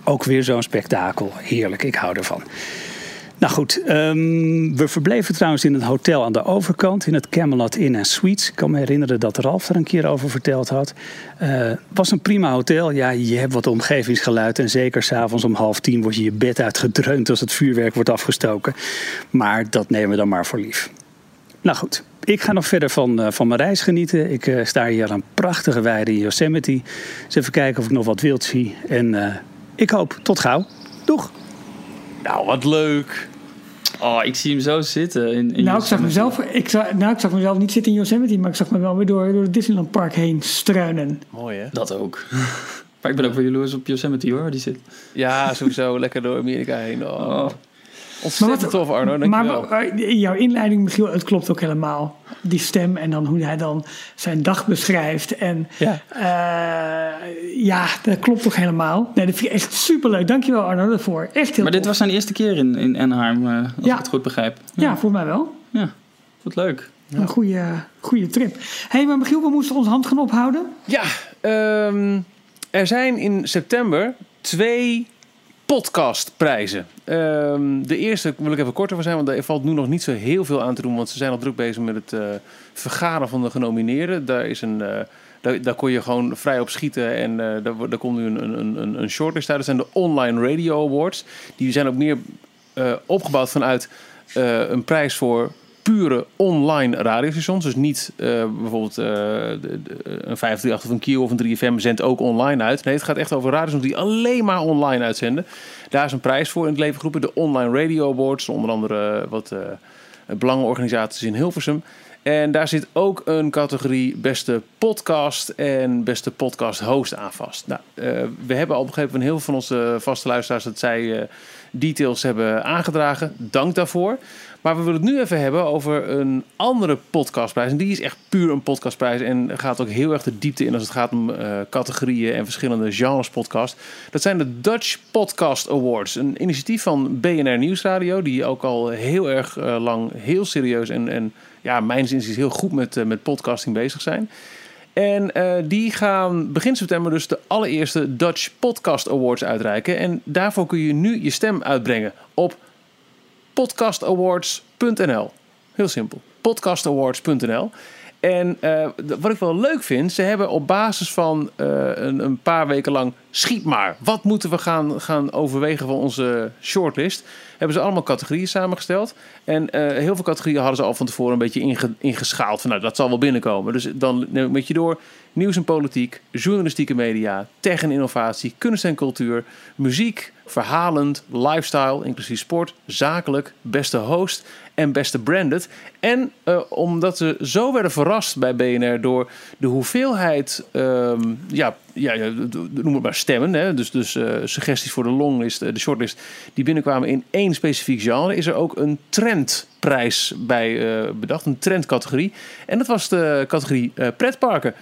ook weer zo'n spektakel. Heerlijk, ik hou ervan. Nou goed, ehm, we verbleven trouwens in een hotel aan de overkant, in het Camelot Inn and Suites. Ik kan me herinneren dat Ralf er een keer over verteld had. Het was een prima hotel. Ja, je hebt wat omgevingsgeluid en zeker s'avonds om half tien word je je bed uitgedreund als het vuurwerk wordt afgestoken. Maar dat nemen we dan maar voor lief. Nou goed, ik ga nog verder van, eh, van mijn reis genieten. Ik eh, sta hier aan een prachtige weide in Yosemite. Eens even kijken of ik nog wat wild zie. En eh, ik hoop tot gauw. Doeg! Nou, wat leuk. Oh, ik zie hem zo zitten. In, in Nou ik, zag Yosemite. mezelf, ik, zag, nou, ik zag mezelf niet zitten in Yosemite, maar ik zag me wel weer door, door het Disneyland Park heen struinen. Mooi, hè? Dat ook. maar ik ben ook wel jaloers op Yosemite hoor, waar die zit. Ja, sowieso. Lekker door Amerika heen. Oh. Oh. Ontzettend wat- tof, Arno. Dankjewel. Maar eh, jouw inleiding, Michiel, het klopt ook helemaal. Die stem en dan hoe hij dan zijn dag beschrijft. En Ja. eh, ja, dat klopt toch helemaal. Nee, dat vind ik echt superleuk. Dankjewel Arno daarvoor. Echt heel Maar dit was zijn eerste keer in, in Anaheim, eh, als Ja. ik het goed begrijp. Ja, voor mij wel. Ja, wat leuk. Een goede, goede trip. Hé, hey, maar Michiel, we moesten onze hand gaan ophouden. Ja, ehm, er zijn in september twee podcastprijzen. Ehm, de eerste wil ik even korter voor zijn, want daar valt nu nog niet zo heel veel aan te doen. Want ze zijn al druk bezig met het eh, vergaren van de genomineerden. Daar, is een, eh, daar, kon je gewoon vrij op schieten en eh, daar, daar komt nu een, een, een, een shortlist uit. Dat zijn de Online Radio Awards. Die zijn ook meer opgebouwd vanuit een prijs voor pure online radiostations. Dus niet eh, bijvoorbeeld eh, de- een 538 of een Q of een 3FM zendt ook online uit. Nee, het gaat echt over radiostations die alleen maar online uitzenden. Daar is een prijs voor in het leven geroepen. De Online Radio Awards, onder andere wat eh, belangenorganisaties in Hilversum. En daar zit ook een categorie beste podcast en beste podcast host aan vast. Nou, eh, we hebben al begrepen van heel veel van onze vaste luisteraars dat zij eh, details hebben aangedragen. Dank daarvoor. Maar we willen het nu even hebben over een andere podcastprijs. En die is echt puur een podcastprijs. En gaat ook heel erg de diepte in als het gaat om eh, categorieën en verschillende genres podcast. Dat zijn de Dutch Podcast Awards. Een initiatief van BNR Nieuwsradio. Die ook al heel erg eh, lang heel serieus en, en ja, mijns inziens heel goed met, eh, met podcasting bezig zijn. En die gaan begin september dus de allereerste Dutch Podcast Awards uitreiken. En daarvoor kun je nu je stem uitbrengen op podcastawards.nl. Heel simpel. Podcastawards.nl. En eh, wat ik wel leuk vind, ze hebben op basis van eh, een, een paar weken lang schiet maar. Wat moeten we gaan, gaan overwegen van onze shortlist? Hebben ze allemaal categorieën samengesteld. En eh, heel veel categorieën hadden ze al van tevoren een beetje inge- ingeschaald. Nou, dat zal wel binnenkomen. Dus dan neem ik met je door. Nieuws en politiek, journalistieke media, tech en innovatie, kunst en cultuur, muziek, verhalend, lifestyle, inclusief sport, zakelijk, beste host en beste branded. En eh, omdat ze zo werden verrast bij BNR door de hoeveelheid, ehm, ja, ja, noem het maar stemmen, hè? dus, dus eh, suggesties voor de longlist, eh, de shortlist, die binnenkwamen in één specifiek genre, is er ook een trendprijs bij bedacht, een trendcategorie. En dat was de categorie pretparken.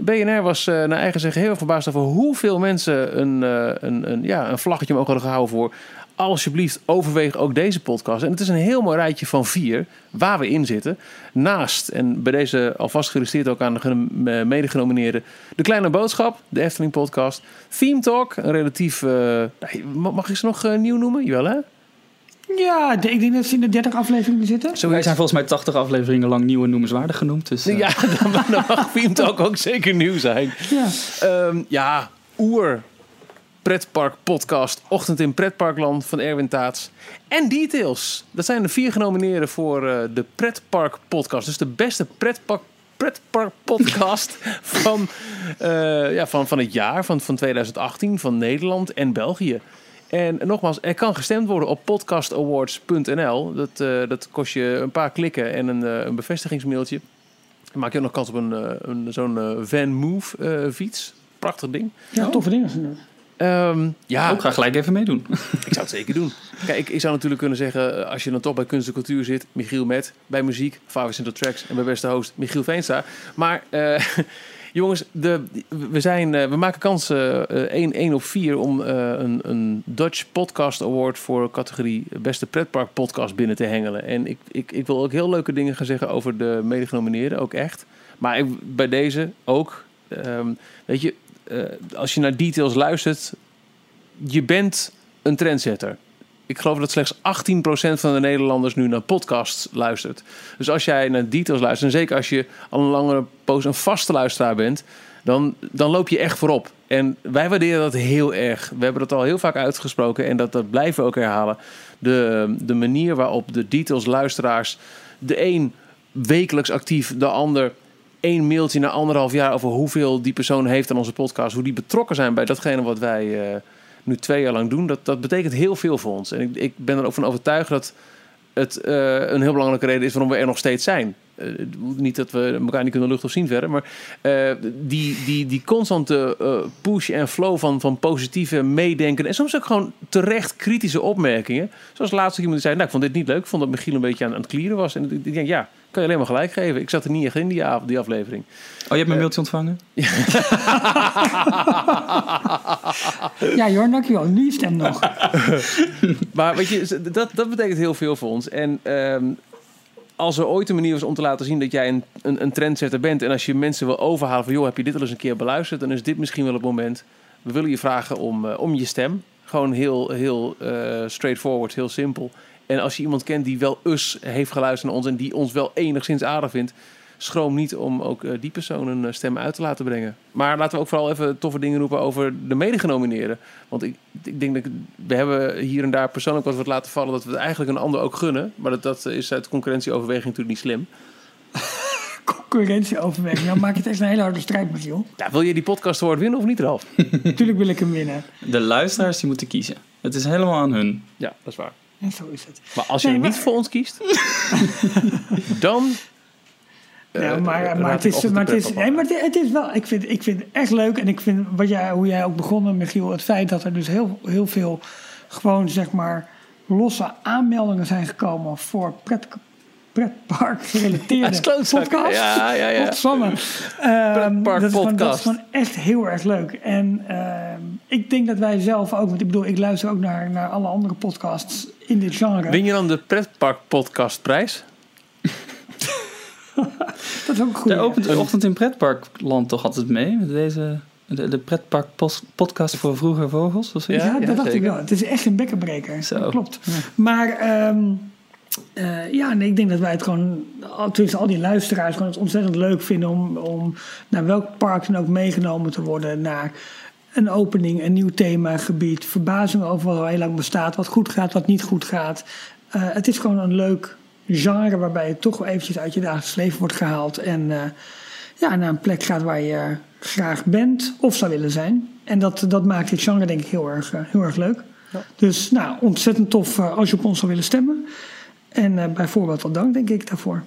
BNR was eh, naar eigen zeggen heel verbaasd over hoeveel mensen een, eh, een, een, ja, een vlaggetje omhoog hadden gehouden voor. Alsjeblieft, overweeg ook deze podcast. En het is een heel mooi rijtje van vier waar we in zitten. Naast, en bij deze alvast geïllustreerd ook aan de geno- mede-genomineerden, De Kleine Boodschap, de Efteling podcast. Theme Talk, een relatief, eh, mag ik ze nog nieuw noemen? Jawel hè? Ja, ik denk dat ze in de 30 afleveringen zitten. Wij zijn volgens mij 80 afleveringen lang nieuw en noemenswaardig genoemd. Dus, eh, Ja, dan, dan mag Talk ook zeker nieuw zijn. Ja. Ehm, ja, Oer. Pretpark podcast. Ochtend in Pretparkland van Erwin Taats. En Details. Dat zijn de vier genomineerden voor eh, de Pretpark podcast. Dus de beste pretpark, pretpark podcast <laughs> van, eh, ja, van, van het jaar. Van, van 2018. Van Nederland en België. En nogmaals, er kan gestemd worden op podcastawards.nl. Dat, eh, dat kost je een paar klikken en een, eh, een bevestigingsmailtje. Dan maak je ook nog kans op een, eh, een, zo'n Van Move eh, fiets. Prachtig ding. Ja, toffe dingen. zijn dat. Ehm, ja, Ook ga gelijk even meedoen. ik zou het zeker doen. Kijk, ik, ik zou natuurlijk kunnen zeggen, als je dan toch bij kunst en cultuur zit, Michiel Met, bij muziek, Faber Central Tracks en bij beste host, Michiel Veenstra. Maar eh, <laughs> jongens, de, we, zijn, eh, we maken kans eh 1, 1 op 4 om eh, een, een Dutch Podcast Award voor categorie beste pretpark podcast binnen te hengelen. En ik, ik, ik wil ook heel leuke dingen gaan zeggen over de medegenomineerden, ook echt. Maar ik, bij deze ook, ehm, weet je, als je naar details luistert, je bent een trendsetter. Ik geloof dat slechts 18% van de Nederlanders nu naar podcasts luistert. Dus als jij naar details luistert, en zeker als je al een langere poos een vaste luisteraar bent, dan, dan loop je echt voorop. En wij waarderen dat heel erg. We hebben dat al heel vaak uitgesproken en dat, dat blijven we ook herhalen. De, de manier waarop de details luisteraars, de een wekelijks actief, de ander één mailtje na anderhalf jaar over hoeveel die persoon heeft aan onze podcast, hoe die betrokken zijn bij datgene wat wij eh, nu twee jaar lang doen, dat, dat betekent heel veel voor ons. En ik, ik ben er ook van overtuigd dat het eh, een heel belangrijke reden is waarom we er nog steeds zijn. Eh, niet dat we elkaar niet kunnen lucht of zien verder, maar eh, die, die, die constante eh, push en flow van, van positieve meedenken en soms ook gewoon terecht kritische opmerkingen. Zoals laatst iemand die zei, nou ik vond dit niet leuk, ik vond dat Michiel een beetje aan, aan het klieren was. En ik denk, ja, kan je alleen maar gelijk geven. Ik zat er niet echt in die, avond, die aflevering. Oh, je hebt mijn mailtje ontvangen? <laughs> Ja, Jorn, dankjewel. Nu je stem nog. <laughs> Maar weet je, dat, dat betekent heel veel voor ons. En ehm, als er ooit een manier was om te laten zien dat jij een, een, een trendsetter bent... en als je mensen wil overhalen van... joh, heb je dit al eens een keer beluisterd? Dan is dit misschien wel het moment. We willen je vragen om, eh, om je stem. Gewoon heel, heel eh, straightforward, heel simpel. En als je iemand kent die wel us heeft geluisterd naar ons... en die ons wel enigszins aardig vindt... schroom niet om ook eh, die persoon een eh, stem uit te laten brengen. Maar laten we ook vooral even toffe dingen roepen over de medegenomineerden. Want ik, ik denk dat we hebben hier en daar persoonlijk wat wat laten vallen... dat we het eigenlijk een ander ook gunnen. Maar dat, dat is uit concurrentieoverweging natuurlijk niet slim. <laughs> Concurrentieoverweging. Nou, maak het echt een hele harde strijd, Michiel. Ja, wil je die podcast award winnen of niet, Ralf? <laughs> Natuurlijk wil ik hem winnen. De luisteraars die moeten kiezen. Het is helemaal aan hun. Ja, dat is waar. En zo is het. Maar als je Nee, hem maar- niet voor ons kiest... <laughs> dan eh, maar, raad maar, het is, maar, het is, nee, maar het, het is wel, ik vind, ik vind het echt leuk. En ik vind, wat jij, hoe jij ook begonnen, Michiel, het feit dat er dus heel, heel veel gewoon zeg maar losse aanmeldingen zijn gekomen voor pret, pretpark <laughs> Ja, gerelateerde podcasts. Ja, ja, ja. <laughs> Ehm, dat, is gewoon, dat podcast. is gewoon echt heel erg leuk. En ehm, ik denk dat wij zelf ook, want ik bedoel, ik luister ook naar, naar alle andere podcasts in dit genre. Win je dan de pretpark podcastprijs? <laughs> dat is ook een goede. Daar opent de ochtend in pretparkland toch altijd mee? Met deze, de, de pretpark podcast voor vroege vogels? Ja, Ja, dat ja, dacht ik wel. Het is echt een bekkenbreker. Zo. Dat klopt. Maar ehm, eh, ja, nee, ik denk dat wij het gewoon, al- tenminste al die luisteraars, gewoon het ontzettend leuk vinden om, om naar welk park dan ook meegenomen te worden. Naar een opening, een nieuw themagebied, verbazing over wat al heel lang bestaat, wat goed gaat, wat niet goed gaat. Eh, het is gewoon een leuk genre waarbij je toch wel eventjes uit je dagelijks leven wordt gehaald. En eh, ja, naar een plek gaat waar je graag bent of zou willen zijn. En dat, dat maakt dit genre denk ik heel erg, eh, heel erg leuk. Dus nou, ontzettend tof eh, als je op ons zou willen stemmen. En eh, bijvoorbeeld wel dank denk ik daarvoor.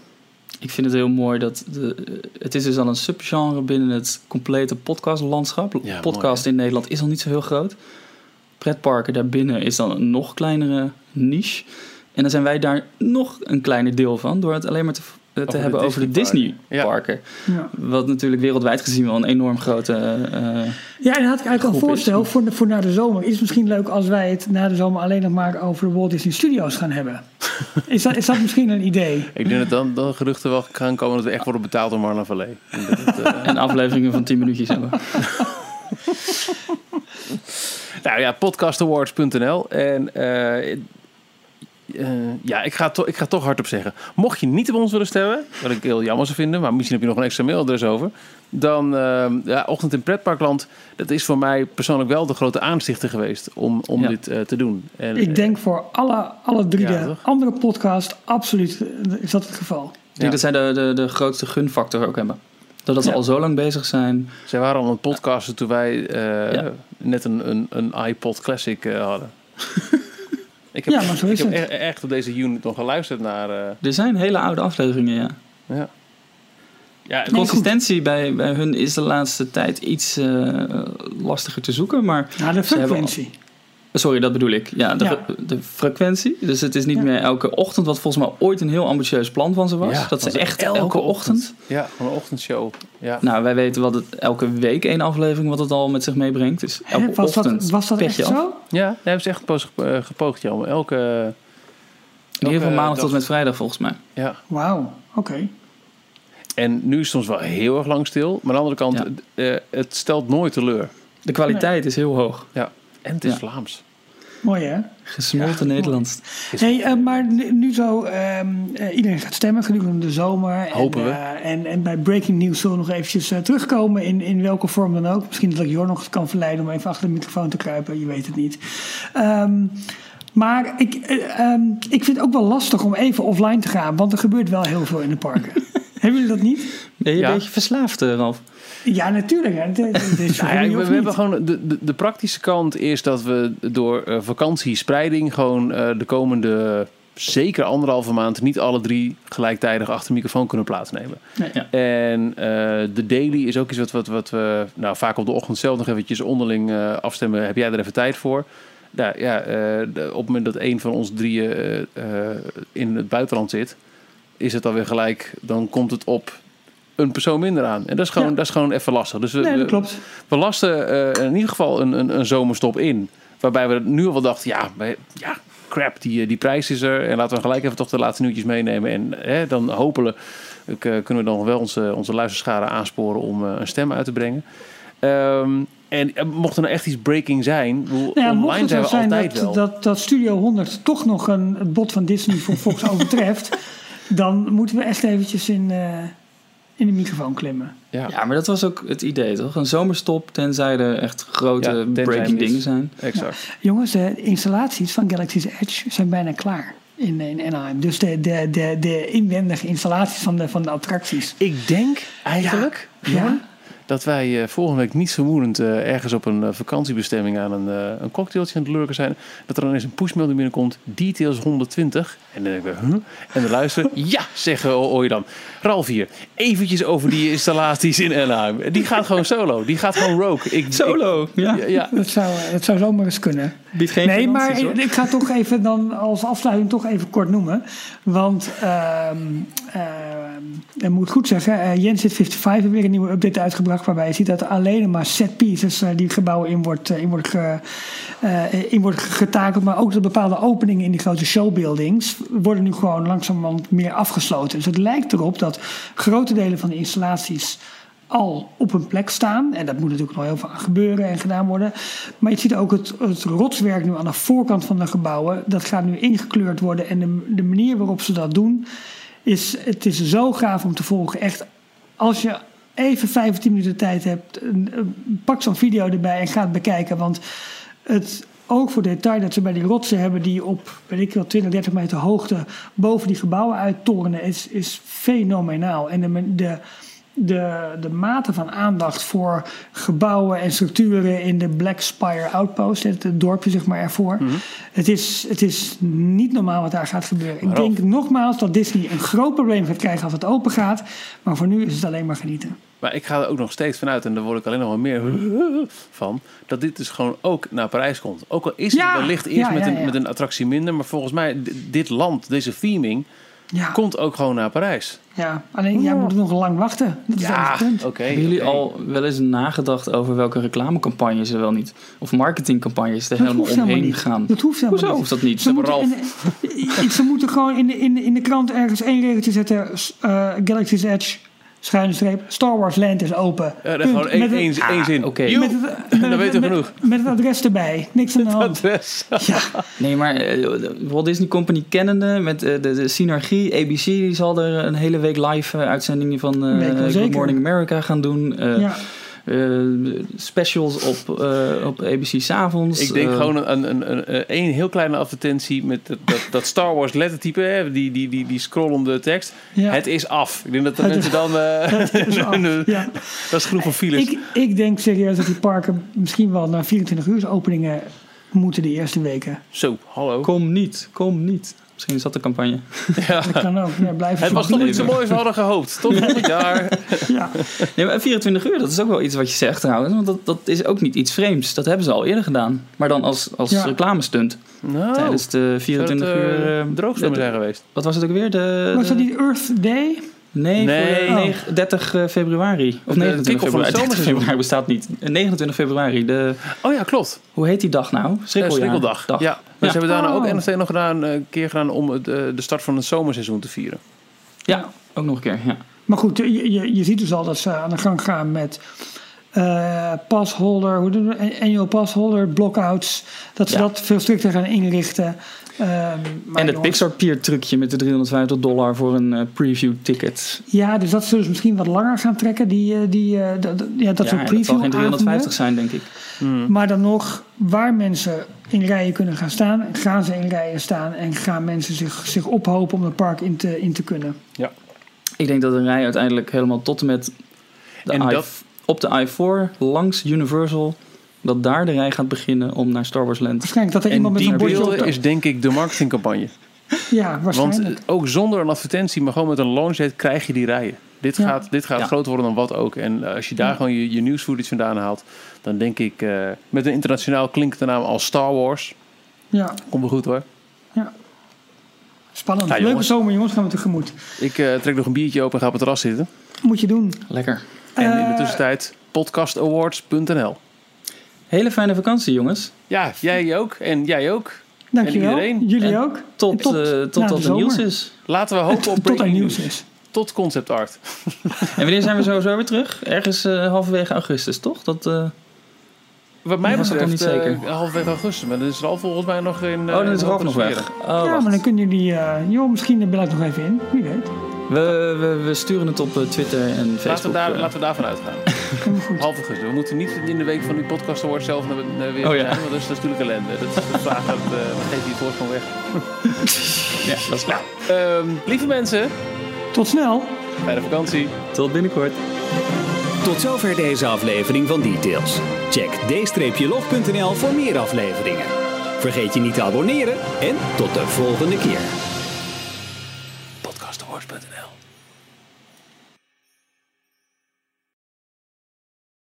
Ik vind het heel mooi dat de, het is dus al een subgenre binnen het complete podcastlandschap. Ja, Podcast in Nederland is al niet zo heel groot. Pretparken daarbinnen is dan een nog kleinere niche. En dan zijn wij daar nog een kleiner deel van door het alleen maar te, eh, te hebben over de Disneyparken. Ja. Wat natuurlijk wereldwijd gezien wel een enorm grote. eh, Ja, en dan had ik eigenlijk al is. voorstel voor, voor na de zomer. Is het misschien leuk als wij het na de zomer alleen nog maar over de Walt Disney Studios gaan hebben? <laughs> Is dat, is dat misschien een idee? Ik denk dat dan, dan geruchten wel gaan komen dat we echt worden betaald door Marlon Vallée. En dat het, eh, <laughs> en afleveringen van 10 minuutjes hebben. <laughs> Nou ja, podcastawards.nl. En eh, eh, ja, ik ga, ik ga toch hardop zeggen. Mocht je niet op ons willen stemmen, wat ik heel jammer zou vinden, maar misschien heb je nog een extra mailadres over. Dan, eh, ja, Ochtend in Pretparkland, dat is voor mij persoonlijk wel de grote aanstichter geweest om, om Ja. dit eh, te doen. En, Ik denk voor alle, alle drie Ja, de toch? andere podcasts absoluut eh, is dat het geval. Ik denk dat zij de, de, de grootste gunfactor ook hebben. Doordat ze Ja. al zo lang bezig zijn. Zij waren al aan het podcasten toen wij eh, Ja. net een, een, een iPod Classic eh, hadden. <laughs> ik heb, Ja, maar zo is ik heb e- echt op deze unit nog geluisterd naar... eh, Er zijn hele oude afleveringen, ja. ja. Ja, De consistentie bij, bij hun is de laatste tijd iets eh, lastiger te zoeken. Maar Ja, de frequentie. Sorry, dat bedoel ik. Ja, de, Ja. de frequentie. Dus het is niet Ja. meer elke ochtend, wat volgens mij ooit een heel ambitieus plan van ze was. Ja, dat ze echt elke, ochtend. Ja, van een ochtendshow. Ja. Nou, wij weten wat het elke week één aflevering wat het al met zich meebrengt. Dus elke was, ochtend dat, was dat echt af. zo? Ja, daar hebben ze echt gepoogd, eh, gepoogd Jan. Elke, In ieder geval maandag dag. tot met vrijdag volgens mij. Ja. Wauw, oké. En nu is het soms wel heel erg lang stil. Maar aan de andere kant, eh, het stelt nooit teleur. De kwaliteit is heel hoog. Ja. En het is Ja. Vlaams. Mooi hè? Gesmolten Nederlands. Hey, eh, maar nu, nu zo, ehm, eh, iedereen gaat stemmen gedurende de zomer. En, Hopen we. eh, en, en bij Breaking News zullen we nog eventjes terugkomen in, in welke vorm dan ook. Misschien dat ik Jor nog kan verleiden om even achter de microfoon te kruipen. Je weet het niet. Ehm, maar ik, eh, ehm, ik vind het ook wel lastig om even offline te gaan. Want er gebeurt wel heel veel in de parken. <laughs> Hebben jullie dat niet? Ben je Ja. een beetje verslaafd, eh, Ralf? Ja, natuurlijk. Is <laughs> Nou ja, we, hebben gewoon de, de, de praktische kant is dat we door eh, vakantiespreiding gewoon eh, de komende zeker anderhalve maand niet alle drie gelijktijdig achter de microfoon kunnen plaatsnemen. Nee. Ja. En eh, de daily is ook iets wat, wat, wat we nou, vaak op de ochtend zelf nog eventjes onderling eh, afstemmen. Heb jij er even tijd voor? Nou, ja, eh, de- op het moment dat een van ons drieën in het buitenland zit, is het alweer gelijk, dan komt het op een persoon minder aan. En dat is gewoon, Ja. dat is gewoon even lastig. Dus we, Nee, dat we- klopt. we lasten eh, in ieder geval een, een, een zomerstop in. Waarbij we nu al wel dachten, ja, wij- ja crap, die, eh, die prijs is er. En laten we gelijk even toch de laatste nieuwtjes meenemen. En hè, dan hopelijk eh, kunnen we dan wel onze, onze luisterschade aansporen om eh, een stem uit te brengen. Ehm, en eh, mocht er nou echt iets breaking zijn, Nou ja, mocht online het zijn we zijn altijd dat, wel. dat, dat Studio 100 toch nog een, bod van Disney voor Fox overtreft, <laughs> dan moeten we echt eventjes in, eh, in de microfoon klimmen. ja. Ja, maar dat was ook het idee, toch? Een zomerstop, tenzij er echt grote Ja, breaking dingen zijn. exact. Jongens, de installaties van Galaxy's Edge zijn bijna klaar in, in Anaheim. Dus de, de, de, de inwendige installaties van de, van de attracties. Ik denk eigenlijk, Ja, dat wij eh, volgende week niet vermoedend eh, ergens op een eh, vakantiebestemming aan een, een cocktailtje aan het lurken zijn. Dat er dan eens een pushmelding binnenkomt. Details 120. En dan denk ik, huh? En dan luisteren. <laughs> ja, zeggen dan. Ralf hier. Eventjes over die installaties in Anaheim. Die gaat gewoon solo. Die gaat gewoon rogue. Ik, Solo, ja. ja. Dat zou, dat zou zomaar eens kunnen. Biedt geen nee, maar hoor. ik ga toch even dan als afsluiting toch even kort noemen. Want ehm, ik moet goed zeggen, eh Jens 55 heeft weer een nieuwe update uitgebracht. Waarbij je ziet dat er alleen maar set pieces eh, die gebouwen in wordt, eh, in, wordt ge, in wordt getakeld. Maar ook dat bepaalde openingen in die grote showbuildings worden nu gewoon langzamerhand meer afgesloten. Dus het lijkt erop dat grote delen van de installaties al op een plek staan. En dat moet natuurlijk nog heel veel gebeuren en gedaan worden. Maar je ziet ook het, het rotswerk nu aan de voorkant van de gebouwen. Dat gaat nu ingekleurd worden. En de, de manier waarop ze dat doen, is, het is zo gaaf om te volgen. Echt, als je even 15 minuten tijd hebt, pak zo'n video erbij en ga het bekijken. Want het oog voor detail dat ze bij die rotsen hebben die op, weet ik wel, 20, 30 meter hoogte boven die gebouwen uittorenen, is, is fenomenaal. En de, de, de, de mate van aandacht voor gebouwen en structuren in de Black Spire Outpost, het, het dorpje zeg maar ervoor. het, is, het is niet normaal wat daar gaat gebeuren. Ik denk nogmaals dat Disney een groot probleem gaat krijgen als het open gaat. Maar voor nu is het alleen maar genieten. Maar ik ga er ook nog steeds vanuit, en daar word ik alleen nog wel meer <laughs> van, dat dit dus gewoon ook naar Parijs komt. Ook al is Ja, het wellicht eerst ja, met, een, met een attractie minder, maar volgens mij, dit land, deze theming, Ja, komt ook gewoon naar Parijs. ja. alleen jij moet nog lang wachten. Dat is Ja, het punt. oké. Hebben jullie al wel eens nagedacht over welke reclamecampagnes er wel niet, of marketingcampagnes er Dat helemaal omheen niet. gaan? Dat hoeft helemaal Hoezo niet. hoeft dat niet? Ze moeten, in- <laughs> ze moeten gewoon in de, in, de, in de krant ergens één regeltje zetten. eh, Galaxy's Edge, schuine streep, Star Wars Land is open. Ja, dat gewoon één, één, zin. oké. Joep, Met het, <laughs> met, dan weten we genoeg. Met het adres erbij. Niks aan de hand. Adres. Ja, <laughs> Nee, maar de Walt Disney Company kennende met eh, de, de synergie. ABC die zal er een hele week live eh, uitzendingen van eh, Good. Morning America gaan doen. Eh, ja. Eh, specials op, eh, op ABC s'avonds. Ik denk Eh, gewoon een, een, een, een, een heel kleine advertentie met dat, dat, dat Star Wars lettertype, hè, die, die, die, die scrollende tekst. Ja. Het is af. Ik denk dat de Het mensen dan... eh, <laughs> Het is af. <laughs> Ja. dat is genoeg van files. Ik, ik denk serieus dat die parken misschien wel naar 24 uur openingen moeten de eerste weken. Zo, hallo. Kom niet, kom niet. Misschien is dat de campagne. <laughs> Ja. Dat kan ook. Ja, blijf Het was toch niet zo mooi als we hadden gehoopt. Tot volgend jaar. Ja. Nee, maar 24 uur, dat is ook wel iets wat je zegt trouwens. Want dat, dat is ook niet iets vreemds. Dat hebben ze al eerder gedaan. Maar dan als, als Ja. reclamestunt. Nou, Tijdens de 24 zou het, eh, uur... eh, droogzomer de- zijn geweest. Wat was het ook weer? De, Was dat niet Earth Day? Nee, Nee. voor de Oh. negen- 30 februari. Of De 29 kick-off van het februari. 30 zomerseizoen. februari bestaat niet. 29 februari. De, Oh ja, klopt. hoe heet die dag nou? Ja. Schrikkeldag. Dag. Ja. Maar ze hebben daarna ook Oh. NFT nog gedaan, eh, een keer gedaan om eh, de start van het zomerseizoen te vieren. Ja, ook nog een keer. Ja. Maar goed, je, je, je ziet dus al dat ze aan de gang gaan met eh pasholder, hoe doen we, annual pasholder, blockouts. Dat ze Ja. dat veel strikter gaan inrichten. Ehm, maar En het jongens, Pixar Pier trucje met de 350 dollar voor een eh, preview ticket. Ja, dus dat zullen ze misschien wat langer gaan trekken, die, eh, die, eh, ja, dat ja, soort dat preview zal geen 350 zijn, denk ik. Maar dan nog, waar mensen in rijen kunnen gaan staan, gaan ze in rijen staan en gaan mensen zich, zich ophopen om het park in te, in te kunnen. Ja. Ik denk dat een rij uiteindelijk helemaal tot en met de En I, dat- op de I4 langs Universal, dat daar de rij gaat beginnen om naar Star Wars Land. Waarschijnlijk dat er En iemand met die een bordje op... beelden is denk ik de marketingcampagne. <laughs> Ja, Want waarschijnlijk. eh, ook zonder een advertentie, maar gewoon met een launch date krijg je die rijen. Dit Ja. gaat, dit gaat Ja. groter worden dan wat ook. En eh, als je daar gewoon je, je nieuwsfootage vandaan haalt, dan denk ik eh, met een internationaal klinkende naam als Star Wars. Ja, Komt wel goed hoor. spannend. Ja, Leuke jongens. zomer, jongens, gaan we tegemoet. Ik eh, trek nog een biertje open en ga op het terras zitten. Moet je doen. Lekker. En in de tussentijd podcastawards.nl. Hele fijne vakantie, jongens. Ja, jij ook en jij ook. Dankjewel. En iedereen. Jullie En ook. Tot, Tot eh, tot de dat er nieuws is. Laten we hopen <laughs> op Tot er nieuws is. Tot concept art. <laughs> En wanneer zijn we sowieso weer terug? Ergens eh, halverwege augustus, toch? Dat, eh, Wat mij was betreft nog niet zeker. halverwege augustus. Maar dan is er al volgens mij nog in... oh, dan is Ralf nog weg. Ralf. Oh, ja, wacht. maar dan kunnen jullie... eh joh, misschien ik nog even in. Wie weet. We, we, we sturen het op eh, Twitter en Laten we, Facebook. daar, eh. laten we daarvan uitgaan. <laughs> Helemaal goed. Half augustus. We moeten niet in de week van die podcast award zelf naar, naar weer Oh, ja. zijn. Want dat is natuurlijk ellende. Dat is de <laughs> vraag, dat, eh dan geef je het voorsprong weg. <laughs> Ja, dat is klaar. Ehm, lieve mensen, Tot snel. fijne vakantie. Tot binnenkort. Tot zover deze aflevering van Details. Check d-log.nl voor meer afleveringen. Vergeet je niet te abonneren en tot de volgende keer.